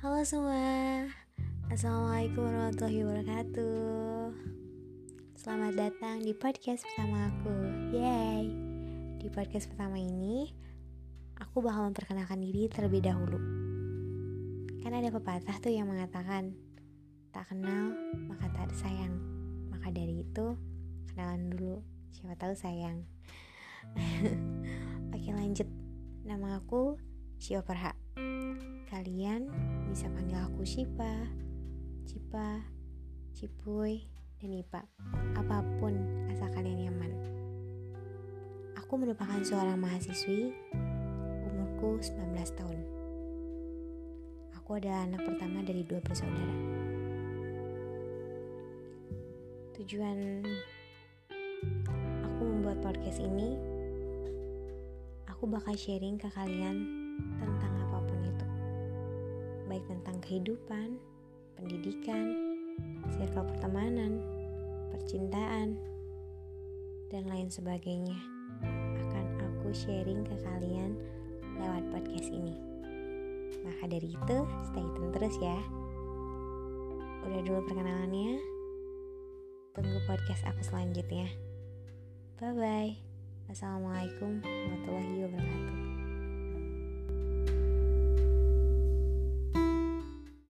Halo semua. Assalamualaikum warahmatullahi wabarakatuh. Selamat datang di podcast pertama aku. Yay Di podcast pertama ini Aku bakal memperkenalkan diri terlebih dahulu. Kan ada pepatah tuh yang mengatakan Tak kenal maka tak ada sayang. Maka dari itu Kenalan dulu. Siapa tahu sayang. Oke lanjut. Nama aku Shio Perha Kalian bisa panggil aku Shipa, Cipa, Cipuy, dan Ipa. Apa pun asal kalian nyaman. Aku merupakan seorang mahasiswi, umurku 19 tahun. Aku adalah anak pertama dari dua bersaudara. Tujuan aku membuat podcast ini, aku bakal sharing ke kalian tentang baik tentang kehidupan, pendidikan, circle pertemanan, percintaan, dan lain sebagainya akan aku sharing ke kalian lewat podcast ini. Maka dari itu, stay tune terus ya. Udah dulu perkenalannya. Tunggu podcast aku selanjutnya. Bye bye. Assalamualaikum warahmatullahi wabarakatuh.